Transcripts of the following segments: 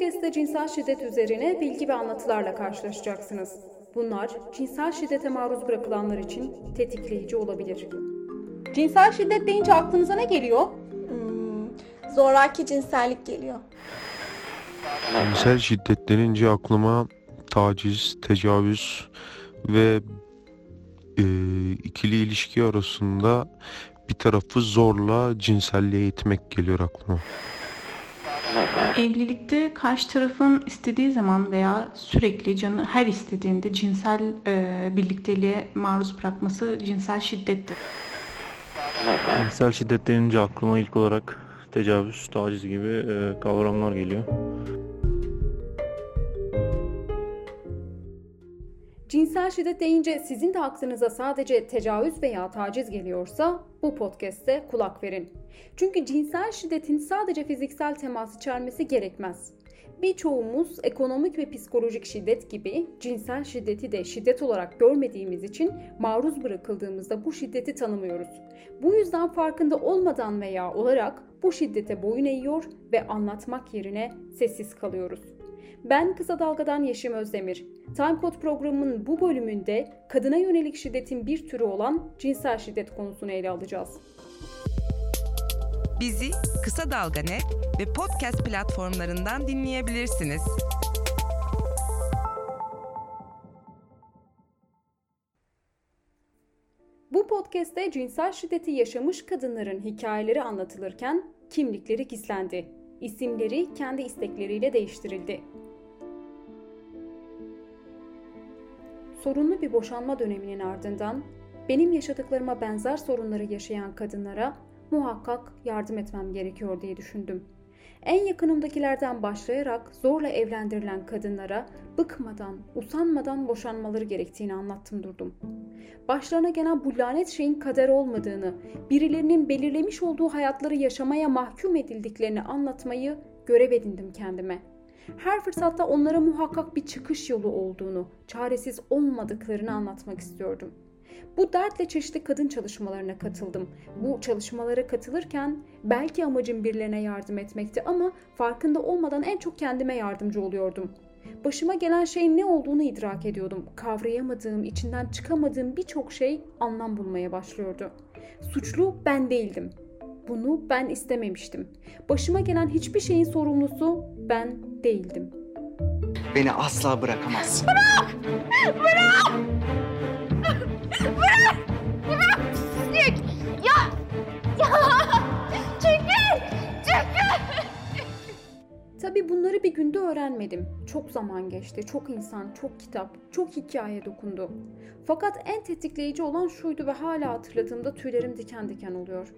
Podcast'te cinsel şiddet üzerine bilgi ve anlatılarla karşılaşacaksınız. Bunlar cinsel şiddete maruz bırakılanlar için tetikleyici olabilir. Cinsel şiddet deyince aklınıza ne geliyor? Hmm, zoraki cinsellik geliyor. Cinsel şiddet denince aklıma taciz, tecavüz ve e, ikili ilişki arasında bir tarafı zorla cinselliğe itmek geliyor aklıma. Evlilikte karşı tarafın istediği zaman veya sürekli canı her istediğinde cinsel e, birlikteliğe maruz bırakması cinsel şiddettir. Cinsel şiddet denince aklıma ilk olarak tecavüz, taciz gibi e, kavramlar geliyor. Cinsel şiddet deyince sizin de aklınıza sadece tecavüz veya taciz geliyorsa bu podcast'te kulak verin. Çünkü cinsel şiddetin sadece fiziksel temas içermesi gerekmez. Birçoğumuz ekonomik ve psikolojik şiddet gibi cinsel şiddeti de şiddet olarak görmediğimiz için maruz bırakıldığımızda bu şiddeti tanımıyoruz. Bu yüzden farkında olmadan veya olarak bu şiddete boyun eğiyor ve anlatmak yerine sessiz kalıyoruz. Ben Kısa Dalga'dan Yeşim Özdemir. Time Code programının bu bölümünde kadına yönelik şiddetin bir türü olan cinsel şiddet konusunu ele alacağız. Bizi Kısa Dalga Net ve podcast platformlarından dinleyebilirsiniz. Bu podcast'te cinsel şiddeti yaşamış kadınların hikayeleri anlatılırken kimlikleri gizlendi. İsimleri kendi istekleriyle değiştirildi. Sorunlu bir boşanma döneminin ardından benim yaşadıklarıma benzer sorunları yaşayan kadınlara muhakkak yardım etmem gerekiyor diye düşündüm. En yakınımdakilerden başlayarak zorla evlendirilen kadınlara bıkmadan, usanmadan boşanmaları gerektiğini anlattım durdum. Başlarına gelen bu lanet şeyin kader olmadığını, birilerinin belirlemiş olduğu hayatları yaşamaya mahkum edildiklerini anlatmayı görev edindim kendime. Her fırsatta onlara muhakkak bir çıkış yolu olduğunu, çaresiz olmadıklarını anlatmak istiyordum. Bu dertle çeşitli kadın çalışmalarına katıldım. Bu çalışmalara katılırken belki amacım birilerine yardım etmekti ama farkında olmadan en çok kendime yardımcı oluyordum. Başıma gelen şeyin ne olduğunu idrak ediyordum. Kavrayamadığım, içinden çıkamadığım birçok şey anlam bulmaya başlıyordu. Suçlu ben değildim. Bunu ben istememiştim. Başıma gelen hiçbir şeyin sorumlusu ben değildim. Beni asla bırakamazsın. Bırak! Bırak! Bırak! Bırak pislik! Ya! Ya! Çekil! Çekil! Tabi bunları bir günde öğrenmedim. Çok zaman geçti, çok insan, çok kitap, çok hikaye dokundu. Fakat en tetikleyici olan şuydu ve hala hatırladığımda tüylerim diken diken oluyor.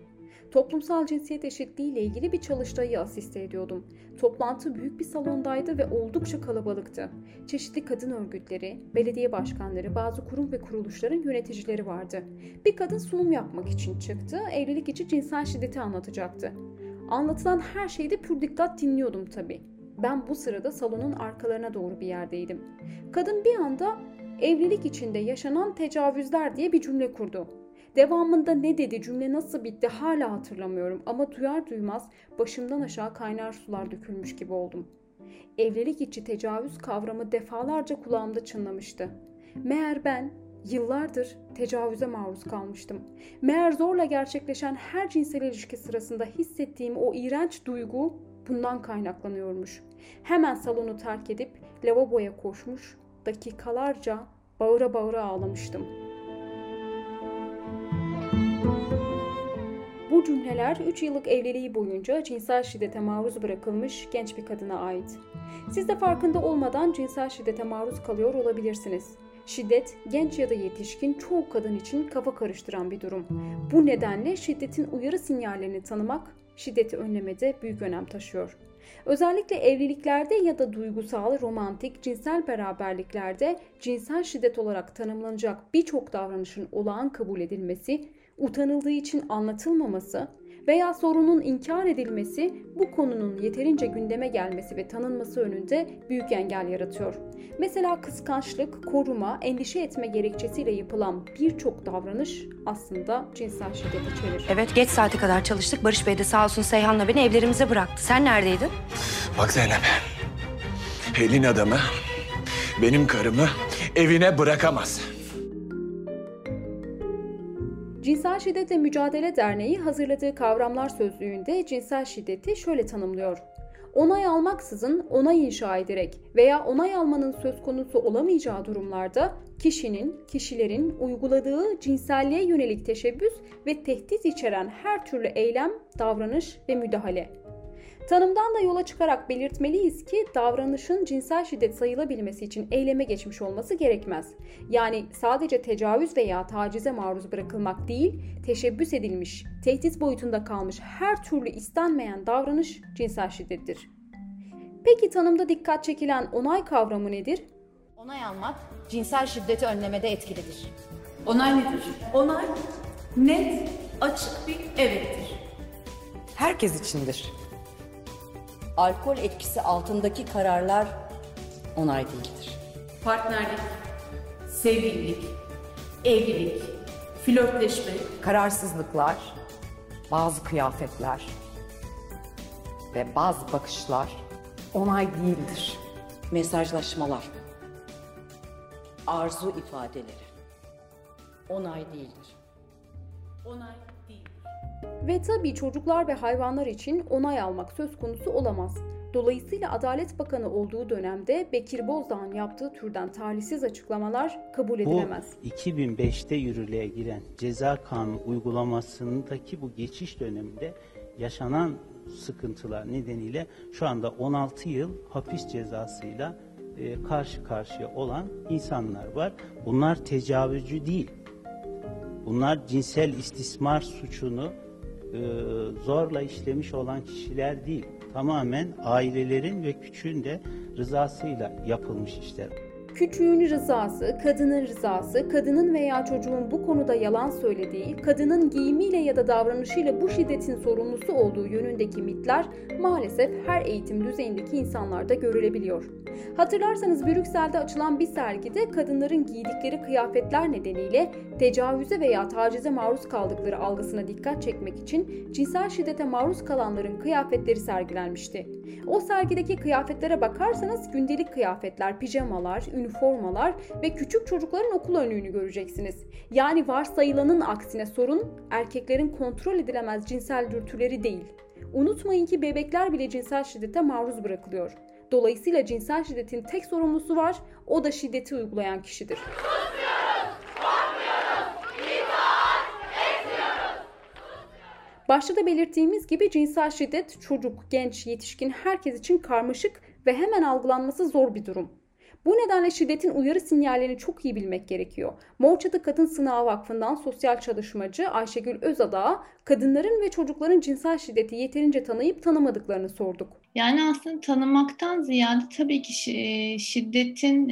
Toplumsal cinsiyet eşitliği ile ilgili bir çalıştayı asiste ediyordum. Toplantı büyük bir salondaydı ve oldukça kalabalıktı. Çeşitli kadın örgütleri, belediye başkanları, bazı kurum ve kuruluşların yöneticileri vardı. Bir kadın sunum yapmak için çıktı, evlilik için cinsel şiddeti anlatacaktı. Anlatılan her şeyde pür dikkat dinliyordum tabii. Ben bu sırada salonun arkalarına doğru bir yerdeydim. Kadın bir anda evlilik içinde yaşanan tecavüzler diye bir cümle kurdu. Devamında ne dedi, cümle nasıl bitti hala hatırlamıyorum ama duyar duymaz başımdan aşağı kaynar sular dökülmüş gibi oldum. Evlilik içi tecavüz kavramı defalarca kulağımda çınlamıştı. Meğer ben yıllardır tecavüze maruz kalmıştım. Meğer zorla gerçekleşen her cinsel ilişki sırasında hissettiğim o iğrenç duygu bundan kaynaklanıyormuş. Hemen salonu terk edip lavaboya koşmuş, dakikalarca bağıra bağıra ağlamıştım.'' Bu cümleler 3 yıllık evliliği boyunca cinsel şiddete maruz bırakılmış genç bir kadına ait. Siz de farkında olmadan cinsel şiddete maruz kalıyor olabilirsiniz. Şiddet genç ya da yetişkin çoğu kadın için kafa karıştıran bir durum. Bu nedenle şiddetin uyarı sinyallerini tanımak şiddeti önlemede büyük önem taşıyor. Özellikle evliliklerde ya da duygusal, romantik, cinsel beraberliklerde cinsel şiddet olarak tanımlanacak birçok davranışın olağan kabul edilmesi utanıldığı için anlatılmaması veya sorunun inkar edilmesi bu konunun yeterince gündeme gelmesi ve tanınması önünde büyük engel yaratıyor. Mesela kıskançlık, koruma, endişe etme gerekçesiyle yapılan birçok davranış aslında cinsel şiddet içerir. Evet geç saate kadar çalıştık. Barış Bey de sağ olsun Seyhan'la beni evlerimize bıraktı. Sen neredeydin? Bak Zeynep. Pelin adamı benim karımı evine bırakamaz. Cinsel Şiddetle Mücadele Derneği hazırladığı kavramlar sözlüğünde cinsel şiddeti şöyle tanımlıyor. Onay almaksızın onay inşa ederek veya onay almanın söz konusu olamayacağı durumlarda kişinin, kişilerin uyguladığı cinselliğe yönelik teşebbüs ve tehdit içeren her türlü eylem, davranış ve müdahale. Tanımdan da yola çıkarak belirtmeliyiz ki davranışın cinsel şiddet sayılabilmesi için eyleme geçmiş olması gerekmez. Yani sadece tecavüz veya tacize maruz bırakılmak değil, teşebbüs edilmiş, tehdit boyutunda kalmış her türlü istenmeyen davranış cinsel şiddettir. Peki tanımda dikkat çekilen onay kavramı nedir? Onay almak cinsel şiddeti önlemede etkilidir. Onay nedir? Onay net, açık bir evettir. Herkes içindir. Alkol etkisi altındaki kararlar onay değildir. Partnerlik, sevgililik, evlilik, flörtleşme, Kararsızlıklar, bazı kıyafetler ve bazı bakışlar onay değildir. Mesajlaşmalar, arzu ifadeleri onay değildir. onay. Ve tabii çocuklar ve hayvanlar için onay almak söz konusu olamaz. Dolayısıyla Adalet Bakanı olduğu dönemde Bekir Bozdağ'ın yaptığı türden talihsiz açıklamalar kabul edilemez. Bu 2005'te yürürlüğe giren ceza kanunu uygulamasındaki bu geçiş döneminde yaşanan sıkıntılar nedeniyle şu anda 16 yıl hapis cezasıyla e, karşı karşıya olan insanlar var. Bunlar tecavüzcü değil. Bunlar cinsel istismar suçunu zorla işlemiş olan kişiler değil. Tamamen ailelerin ve küçüğün de rızasıyla yapılmış işler. Küçüğün rızası, kadının rızası, kadının veya çocuğun bu konuda yalan söylediği, kadının giyimiyle ya da davranışıyla bu şiddetin sorumlusu olduğu yönündeki mitler maalesef her eğitim düzeyindeki insanlarda görülebiliyor. Hatırlarsanız Brüksel'de açılan bir sergide kadınların giydikleri kıyafetler nedeniyle tecavüze veya tacize maruz kaldıkları algısına dikkat çekmek için cinsel şiddete maruz kalanların kıyafetleri sergilenmişti. O sergideki kıyafetlere bakarsanız gündelik kıyafetler, pijamalar, üniformalar ve küçük çocukların okul önlüğünü göreceksiniz. Yani varsayılanın aksine sorun erkeklerin kontrol edilemez cinsel dürtüleri değil. Unutmayın ki bebekler bile cinsel şiddete maruz bırakılıyor. Dolayısıyla cinsel şiddetin tek sorumlusu var, o da şiddeti uygulayan kişidir. Başta da belirttiğimiz gibi cinsel şiddet çocuk, genç, yetişkin herkes için karmaşık ve hemen algılanması zor bir durum. Bu nedenle şiddetin uyarı sinyallerini çok iyi bilmek gerekiyor. Morçatı Kadın Sınağı Vakfı'ndan sosyal çalışmacı Ayşegül Özadağ'a kadınların ve çocukların cinsel şiddeti yeterince tanıyıp tanımadıklarını sorduk. Yani aslında tanımaktan ziyade tabii ki şiddetin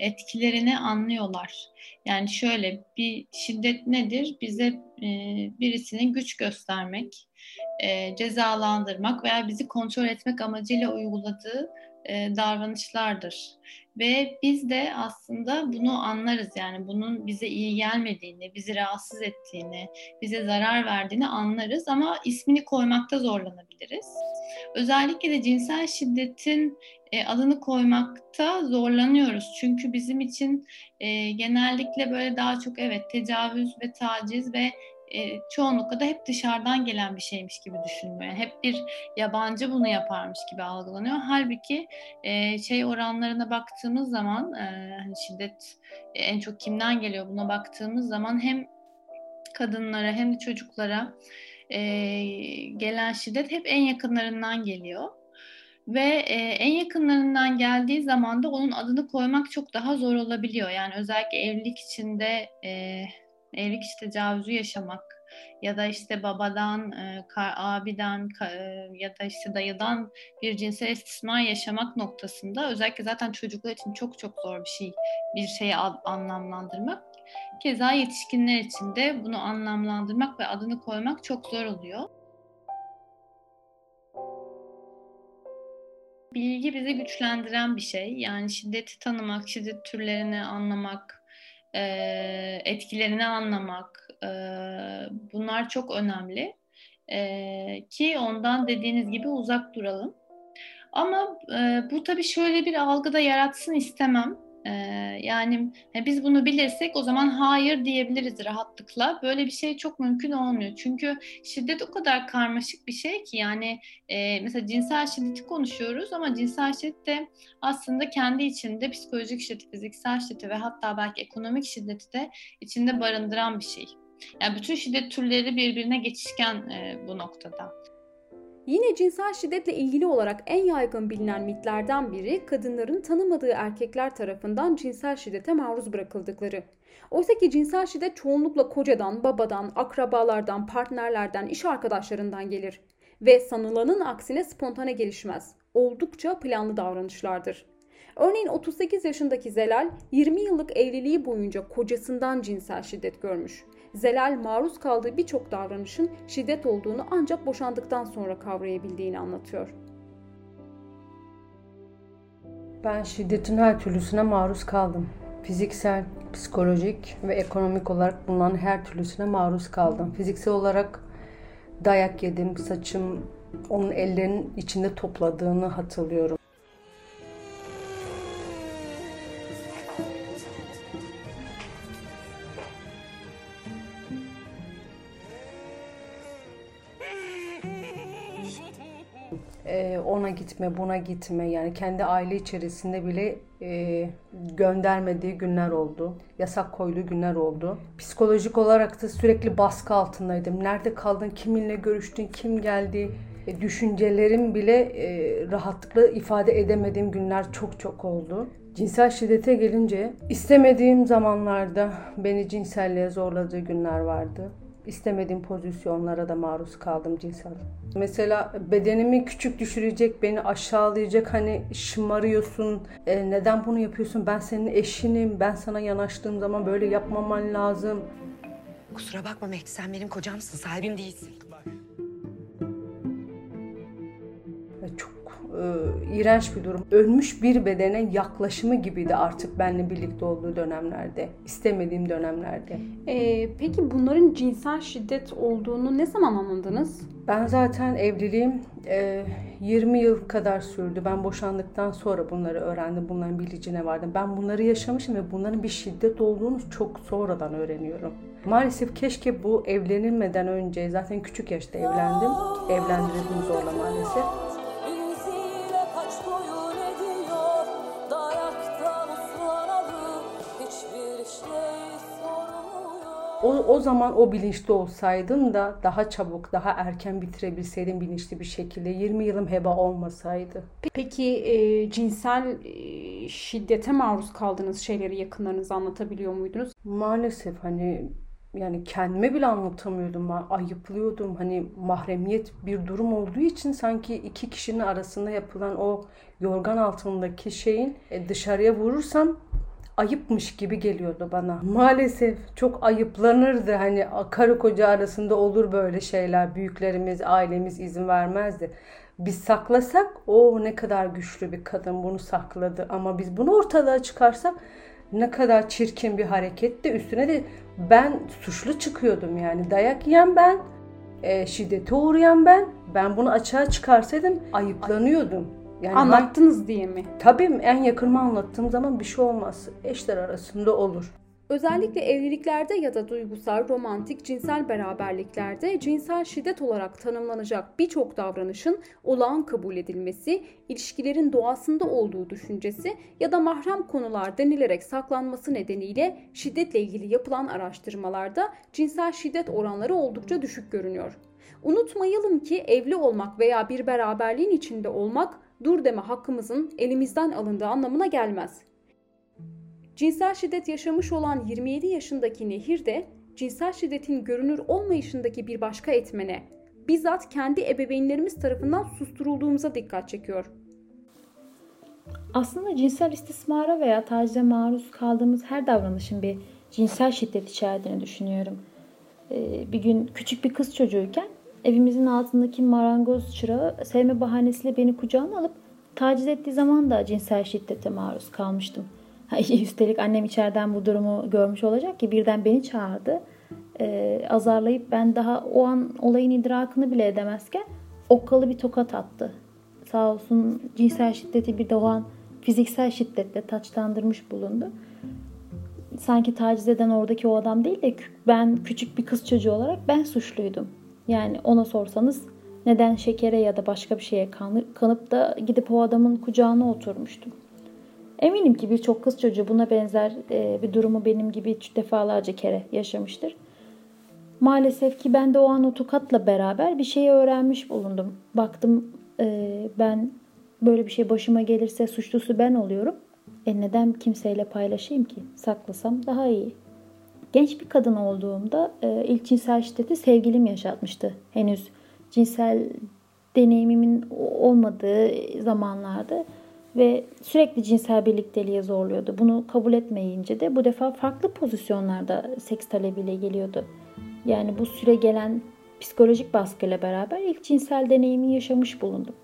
etkilerini anlıyorlar. Yani şöyle bir şiddet nedir? Bize birisinin güç göstermek, cezalandırmak veya bizi kontrol etmek amacıyla uyguladığı davranışlardır. Ve biz de aslında bunu anlarız yani bunun bize iyi gelmediğini, bizi rahatsız ettiğini, bize zarar verdiğini anlarız ama ismini koymakta zorlanabiliriz. Özellikle de cinsel şiddetin adını koymakta zorlanıyoruz. Çünkü bizim için genellikle böyle daha çok evet tecavüz ve taciz ve e, çoğunlukla da hep dışarıdan gelen bir şeymiş gibi düşünülüyor. Hep bir yabancı bunu yaparmış gibi algılanıyor. Halbuki e, şey oranlarına baktığımız zaman e, hani şiddet e, en çok kimden geliyor buna baktığımız zaman hem kadınlara hem de çocuklara e, gelen şiddet hep en yakınlarından geliyor. Ve e, en yakınlarından geldiği zaman da onun adını koymak çok daha zor olabiliyor. Yani özellikle evlilik içinde e, Evlilik işte tecavüzü yaşamak ya da işte babadan, e, kar, abiden ka, e, ya da işte dayıdan bir cinsel istismar yaşamak noktasında özellikle zaten çocuklar için çok çok zor bir şey bir şeyi ad, anlamlandırmak. Keza yetişkinler için de bunu anlamlandırmak ve adını koymak çok zor oluyor. Bilgi bizi güçlendiren bir şey. Yani şiddeti tanımak, şiddet türlerini anlamak, etkilerini anlamak bunlar çok önemli. Ki ondan dediğiniz gibi uzak duralım. Ama bu tabii şöyle bir algıda yaratsın istemem. Yani biz bunu bilirsek o zaman hayır diyebiliriz rahatlıkla. Böyle bir şey çok mümkün olmuyor. Çünkü şiddet o kadar karmaşık bir şey ki yani e, mesela cinsel şiddeti konuşuyoruz ama cinsel şiddet de aslında kendi içinde psikolojik şiddet, fiziksel şiddeti ve hatta belki ekonomik şiddeti de içinde barındıran bir şey. Yani bütün şiddet türleri birbirine geçişken e, bu noktada. Yine cinsel şiddetle ilgili olarak en yaygın bilinen mitlerden biri kadınların tanımadığı erkekler tarafından cinsel şiddete maruz bırakıldıkları. Oysa ki cinsel şiddet çoğunlukla kocadan, babadan, akrabalardan, partnerlerden, iş arkadaşlarından gelir ve sanılanın aksine spontane gelişmez. Oldukça planlı davranışlardır. Örneğin 38 yaşındaki Zelal 20 yıllık evliliği boyunca kocasından cinsel şiddet görmüş. Zelal maruz kaldığı birçok davranışın şiddet olduğunu ancak boşandıktan sonra kavrayabildiğini anlatıyor. Ben şiddetin her türlüsüne maruz kaldım. Fiziksel, psikolojik ve ekonomik olarak bunların her türlüsüne maruz kaldım. Fiziksel olarak dayak yedim, saçım onun ellerinin içinde topladığını hatırlıyorum. Gitme, buna gitme yani kendi aile içerisinde bile e, göndermediği günler oldu. Yasak koyduğu günler oldu. Psikolojik olarak da sürekli baskı altındaydım. Nerede kaldın, kiminle görüştün, kim geldi, e, düşüncelerim bile e, rahatlıkla ifade edemediğim günler çok çok oldu. Cinsel şiddete gelince istemediğim zamanlarda beni cinselliğe zorladığı günler vardı istemediğim pozisyonlara da maruz kaldım cinsel. Mesela bedenimi küçük düşürecek, beni aşağılayacak hani şımarıyorsun, e, neden bunu yapıyorsun, ben senin eşinim, ben sana yanaştığım zaman böyle yapmaman lazım. Kusura bakma Mehdi sen benim kocamsın, sahibim değilsin. E, iğrenç bir durum. Ölmüş bir bedene yaklaşımı gibiydi artık benimle birlikte olduğu dönemlerde. istemediğim dönemlerde. Ee, peki bunların cinsel şiddet olduğunu ne zaman anladınız? Ben zaten evliliğim e, 20 yıl kadar sürdü. Ben boşandıktan sonra bunları öğrendim. Bunların bilicine vardım. Ben bunları yaşamışım ve bunların bir şiddet olduğunu çok sonradan öğreniyorum. Maalesef keşke bu evlenilmeden önce zaten küçük yaşta evlendim. Evlendirildim zorla maalesef. O, o zaman o bilinçli olsaydım da daha çabuk, daha erken bitirebilseydim bilinçli bir şekilde. 20 yılım heba olmasaydı. Peki e, cinsel e, şiddete maruz kaldığınız şeyleri yakınlarınıza anlatabiliyor muydunuz? Maalesef hani yani kendime bile anlatamıyordum. Ayıplıyordum. Hani mahremiyet bir durum olduğu için sanki iki kişinin arasında yapılan o yorgan altındaki şeyin e, dışarıya vurursam ayıpmış gibi geliyordu bana. Maalesef çok ayıplanırdı. Hani karı koca arasında olur böyle şeyler. Büyüklerimiz, ailemiz izin vermezdi. Biz saklasak o ne kadar güçlü bir kadın bunu sakladı. Ama biz bunu ortalığa çıkarsak ne kadar çirkin bir hareketti. Üstüne de ben suçlu çıkıyordum yani. Dayak yiyen ben, e, şiddete uğrayan ben. Ben bunu açığa çıkarsaydım ayıplanıyordum. Yani Anlattınız ben, diye mi? Tabii en yakınıma anlattığım zaman bir şey olmaz. Eşler arasında olur. Özellikle evliliklerde ya da duygusal, romantik, cinsel beraberliklerde cinsel şiddet olarak tanımlanacak birçok davranışın olağan kabul edilmesi, ilişkilerin doğasında olduğu düşüncesi ya da mahrem konular denilerek saklanması nedeniyle şiddetle ilgili yapılan araştırmalarda cinsel şiddet oranları oldukça düşük görünüyor. Unutmayalım ki evli olmak veya bir beraberliğin içinde olmak dur deme hakkımızın elimizden alındığı anlamına gelmez. Cinsel şiddet yaşamış olan 27 yaşındaki Nehir de cinsel şiddetin görünür olmayışındaki bir başka etmene, bizzat kendi ebeveynlerimiz tarafından susturulduğumuza dikkat çekiyor. Aslında cinsel istismara veya tacize maruz kaldığımız her davranışın bir cinsel şiddet içerdiğini düşünüyorum. Ee, bir gün küçük bir kız çocuğuyken evimizin altındaki marangoz çırağı sevme bahanesiyle beni kucağına alıp taciz ettiği zaman da cinsel şiddete maruz kalmıştım. Üstelik annem içeriden bu durumu görmüş olacak ki birden beni çağırdı. Ee, azarlayıp ben daha o an olayın idrakını bile edemezken okkalı bir tokat attı. Sağ olsun cinsel şiddeti bir de o an fiziksel şiddetle taçlandırmış bulundu. Sanki taciz eden oradaki o adam değil de ben küçük bir kız çocuğu olarak ben suçluydum. Yani ona sorsanız neden şekere ya da başka bir şeye kanıp da gidip o adamın kucağına oturmuştum. Eminim ki birçok kız çocuğu buna benzer e, bir durumu benim gibi defalarca kere yaşamıştır. Maalesef ki ben de o an o tokatla beraber bir şeyi öğrenmiş bulundum. Baktım e, ben böyle bir şey başıma gelirse suçlusu ben oluyorum. E neden kimseyle paylaşayım ki? Saklasam daha iyi. Genç bir kadın olduğumda e, ilk cinsel şiddeti sevgilim yaşatmıştı. Henüz cinsel deneyimimin olmadığı zamanlarda ve sürekli cinsel birlikteliğe zorluyordu. Bunu kabul etmeyince de bu defa farklı pozisyonlarda seks talebiyle geliyordu. Yani bu süre gelen psikolojik baskıyla beraber ilk cinsel deneyimi yaşamış bulundum.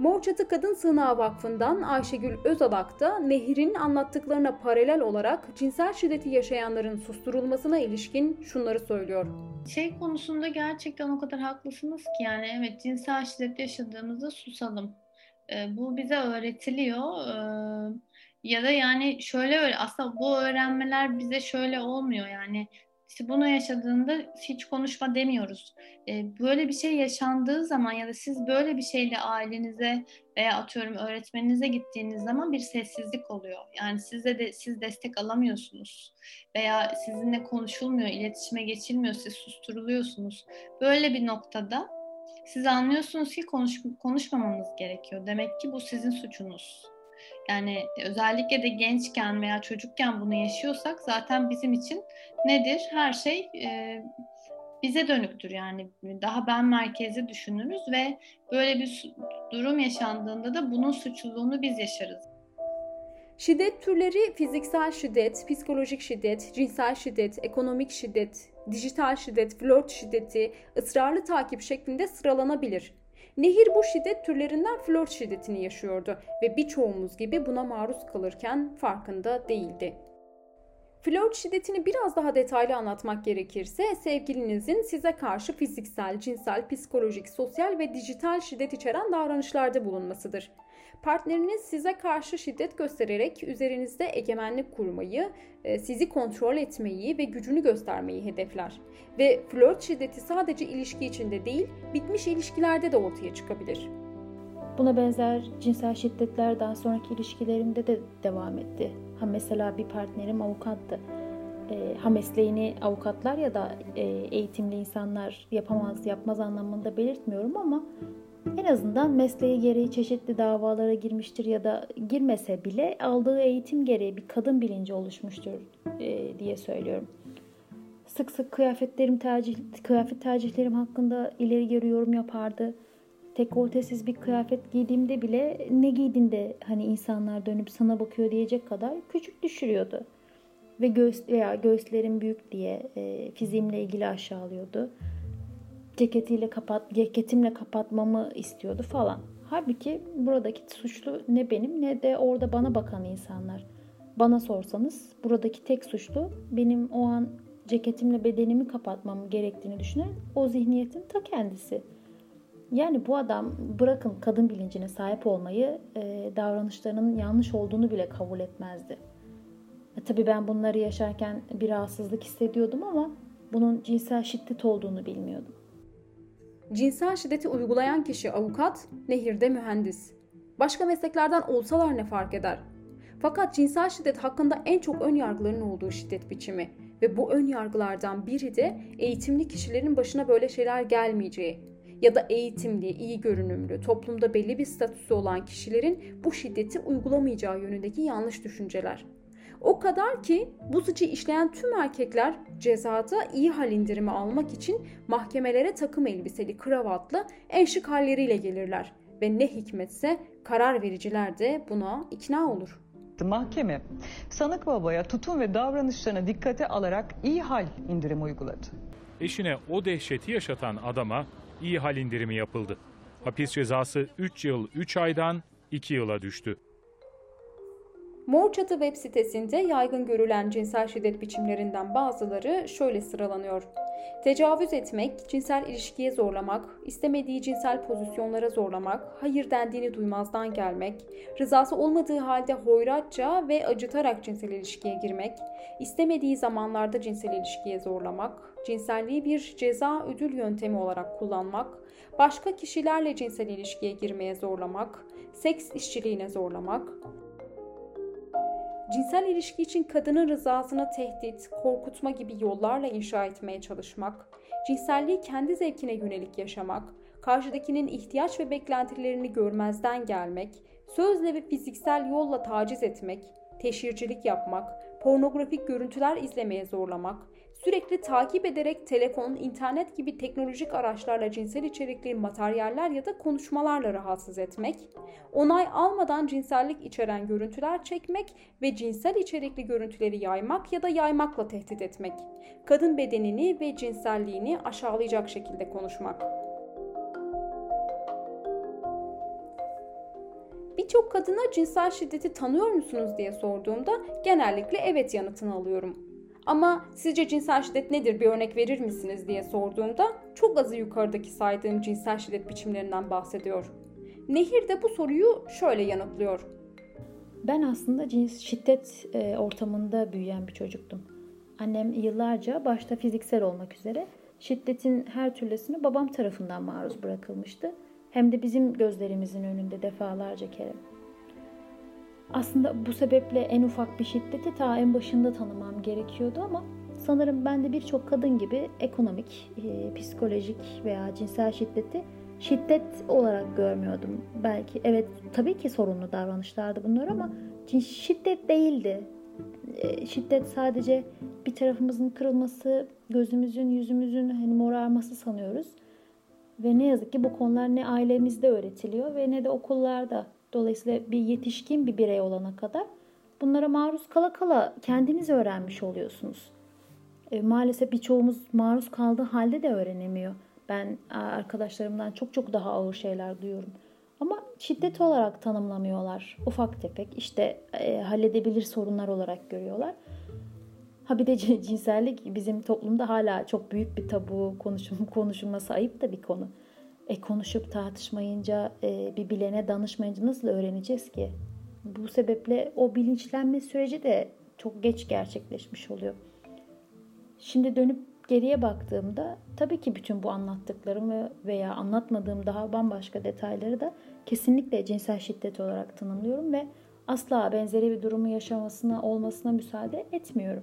Morçatı Kadın Sığınağı Vakfı'ndan Ayşegül Özalak da Nehir'in anlattıklarına paralel olarak cinsel şiddeti yaşayanların susturulmasına ilişkin şunları söylüyor. Şey konusunda gerçekten o kadar haklısınız ki yani evet cinsel şiddet yaşadığımızda susalım. Ee, bu bize öğretiliyor. Ee, ya da yani şöyle öyle aslında bu öğrenmeler bize şöyle olmuyor yani işte bunu yaşadığında hiç konuşma demiyoruz. E, böyle bir şey yaşandığı zaman ya da siz böyle bir şeyle ailenize veya atıyorum öğretmeninize gittiğiniz zaman bir sessizlik oluyor. Yani size de siz destek alamıyorsunuz veya sizinle konuşulmuyor, iletişime geçilmiyor, siz susturuluyorsunuz. Böyle bir noktada siz anlıyorsunuz ki konuş, konuşmamanız gerekiyor. Demek ki bu sizin suçunuz. Yani özellikle de gençken veya çocukken bunu yaşıyorsak zaten bizim için nedir? Her şey e, bize dönüktür yani daha ben merkezi düşünürüz ve böyle bir durum yaşandığında da bunun suçluluğunu biz yaşarız. Şiddet türleri fiziksel şiddet, psikolojik şiddet, cinsel şiddet, ekonomik şiddet, dijital şiddet, flört şiddeti, ısrarlı takip şeklinde sıralanabilir. Nehir bu şiddet türlerinden flört şiddetini yaşıyordu ve birçoğumuz gibi buna maruz kalırken farkında değildi. Flört şiddetini biraz daha detaylı anlatmak gerekirse sevgilinizin size karşı fiziksel, cinsel, psikolojik, sosyal ve dijital şiddet içeren davranışlarda bulunmasıdır. Partneriniz size karşı şiddet göstererek üzerinizde egemenlik kurmayı, e, sizi kontrol etmeyi ve gücünü göstermeyi hedefler. Ve flört şiddeti sadece ilişki içinde değil, bitmiş ilişkilerde de ortaya çıkabilir. Buna benzer cinsel şiddetler daha sonraki ilişkilerimde de devam etti. Ha mesela bir partnerim avukattı. E, ha mesleğini avukatlar ya da e, eğitimli insanlar yapamaz, yapmaz anlamında belirtmiyorum ama en azından mesleği gereği çeşitli davalara girmiştir ya da girmese bile aldığı eğitim gereği bir kadın bilinci oluşmuştur e, diye söylüyorum. Sık sık kıyafetlerim tercih, kıyafet tercihlerim hakkında ileri geri yorum yapardı. Dekoltesiz bir kıyafet giydiğimde bile ne giydin de hani insanlar dönüp sana bakıyor diyecek kadar küçük düşürüyordu. Ve göğüs veya göğüslerim büyük diye e, fiziğimle ilgili aşağılıyordu ceketiyle kapat, ceketimle kapatmamı istiyordu falan. Halbuki buradaki suçlu ne benim ne de orada bana bakan insanlar. Bana sorsanız buradaki tek suçlu benim o an ceketimle bedenimi kapatmam gerektiğini düşünen o zihniyetin ta kendisi. Yani bu adam bırakın kadın bilincine sahip olmayı e, davranışlarının yanlış olduğunu bile kabul etmezdi. E, tabii ben bunları yaşarken bir rahatsızlık hissediyordum ama bunun cinsel şiddet olduğunu bilmiyordum. Cinsel şiddeti uygulayan kişi avukat, nehirde mühendis. Başka mesleklerden olsalar ne fark eder? Fakat cinsel şiddet hakkında en çok ön yargıların olduğu şiddet biçimi ve bu ön yargılardan biri de eğitimli kişilerin başına böyle şeyler gelmeyeceği ya da eğitimli, iyi görünümlü, toplumda belli bir statüsü olan kişilerin bu şiddeti uygulamayacağı yönündeki yanlış düşünceler. O kadar ki bu suçu işleyen tüm erkekler cezada iyi hal indirimi almak için mahkemelere takım elbiseli, kravatlı, en şık halleriyle gelirler. Ve ne hikmetse karar vericiler de buna ikna olur. Mahkeme sanık babaya tutum ve davranışlarına dikkate alarak iyi hal indirimi uyguladı. Eşine o dehşeti yaşatan adama iyi hal indirimi yapıldı. Hapis cezası 3 yıl 3 aydan 2 yıla düştü. Mor Çatı web sitesinde yaygın görülen cinsel şiddet biçimlerinden bazıları şöyle sıralanıyor. Tecavüz etmek, cinsel ilişkiye zorlamak, istemediği cinsel pozisyonlara zorlamak, hayır dendiğini duymazdan gelmek, rızası olmadığı halde hoyratça ve acıtarak cinsel ilişkiye girmek, istemediği zamanlarda cinsel ilişkiye zorlamak, cinselliği bir ceza ödül yöntemi olarak kullanmak, başka kişilerle cinsel ilişkiye girmeye zorlamak, seks işçiliğine zorlamak, cinsel ilişki için kadının rızasını tehdit, korkutma gibi yollarla inşa etmeye çalışmak, cinselliği kendi zevkine yönelik yaşamak, karşıdakinin ihtiyaç ve beklentilerini görmezden gelmek, sözle ve fiziksel yolla taciz etmek, teşhircilik yapmak, pornografik görüntüler izlemeye zorlamak, sürekli takip ederek telefon, internet gibi teknolojik araçlarla cinsel içerikli materyaller ya da konuşmalarla rahatsız etmek, onay almadan cinsellik içeren görüntüler çekmek ve cinsel içerikli görüntüleri yaymak ya da yaymakla tehdit etmek, kadın bedenini ve cinselliğini aşağılayacak şekilde konuşmak. Birçok kadına cinsel şiddeti tanıyor musunuz diye sorduğumda genellikle evet yanıtını alıyorum. Ama sizce cinsel şiddet nedir bir örnek verir misiniz diye sorduğumda çok azı yukarıdaki saydığım cinsel şiddet biçimlerinden bahsediyor. Nehir de bu soruyu şöyle yanıtlıyor. Ben aslında cins şiddet e, ortamında büyüyen bir çocuktum. Annem yıllarca başta fiziksel olmak üzere şiddetin her türlüsünü babam tarafından maruz bırakılmıştı. Hem de bizim gözlerimizin önünde defalarca kere. Aslında bu sebeple en ufak bir şiddeti ta en başında tanımam gerekiyordu ama sanırım ben de birçok kadın gibi ekonomik, e, psikolojik veya cinsel şiddeti şiddet olarak görmüyordum. Belki evet tabii ki sorunlu davranışlardı bunlar ama şiddet değildi. E, şiddet sadece bir tarafımızın kırılması, gözümüzün, yüzümüzün hani morarması sanıyoruz. Ve ne yazık ki bu konular ne ailemizde öğretiliyor ve ne de okullarda. Dolayısıyla bir yetişkin bir birey olana kadar bunlara maruz kala kala kendiniz öğrenmiş oluyorsunuz. E, maalesef birçoğumuz maruz kaldığı halde de öğrenemiyor. Ben arkadaşlarımdan çok çok daha ağır şeyler duyuyorum. Ama şiddet olarak tanımlamıyorlar. Ufak tefek işte e, halledebilir sorunlar olarak görüyorlar. Ha bir de cinsellik bizim toplumda hala çok büyük bir tabu, konuşum, konuşulması ayıp da bir konu. E konuşup tartışmayınca, e, bir bilene danışmayınca nasıl öğreneceğiz ki? Bu sebeple o bilinçlenme süreci de çok geç gerçekleşmiş oluyor. Şimdi dönüp geriye baktığımda tabii ki bütün bu anlattıklarımı veya anlatmadığım daha bambaşka detayları da kesinlikle cinsel şiddet olarak tanımlıyorum ve asla benzeri bir durumu yaşamasına olmasına müsaade etmiyorum.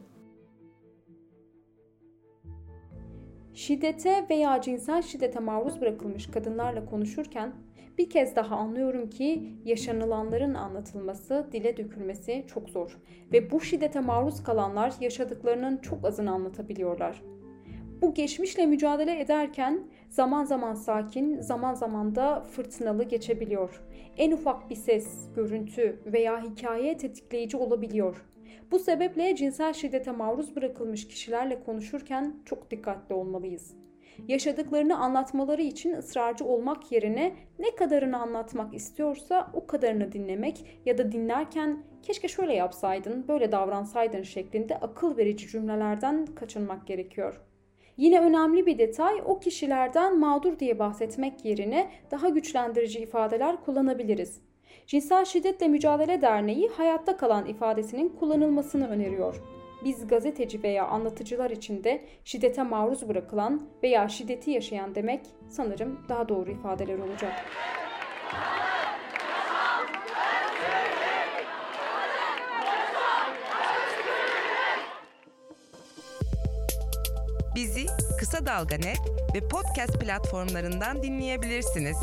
Şiddete veya cinsel şiddete maruz bırakılmış kadınlarla konuşurken bir kez daha anlıyorum ki yaşanılanların anlatılması, dile dökülmesi çok zor ve bu şiddete maruz kalanlar yaşadıklarının çok azını anlatabiliyorlar. Bu geçmişle mücadele ederken zaman zaman sakin, zaman zaman da fırtınalı geçebiliyor. En ufak bir ses, görüntü veya hikaye tetikleyici olabiliyor. Bu sebeple cinsel şiddete maruz bırakılmış kişilerle konuşurken çok dikkatli olmalıyız. Yaşadıklarını anlatmaları için ısrarcı olmak yerine ne kadarını anlatmak istiyorsa o kadarını dinlemek ya da dinlerken keşke şöyle yapsaydın, böyle davransaydın şeklinde akıl verici cümlelerden kaçınmak gerekiyor. Yine önemli bir detay o kişilerden mağdur diye bahsetmek yerine daha güçlendirici ifadeler kullanabiliriz. Cinsel Şiddetle Mücadele Derneği hayatta kalan ifadesinin kullanılmasını öneriyor. Biz gazeteci veya anlatıcılar için de şiddete maruz bırakılan veya şiddeti yaşayan demek sanırım daha doğru ifadeler olacak. Bizi Kısa Dalga Net ve podcast platformlarından dinleyebilirsiniz.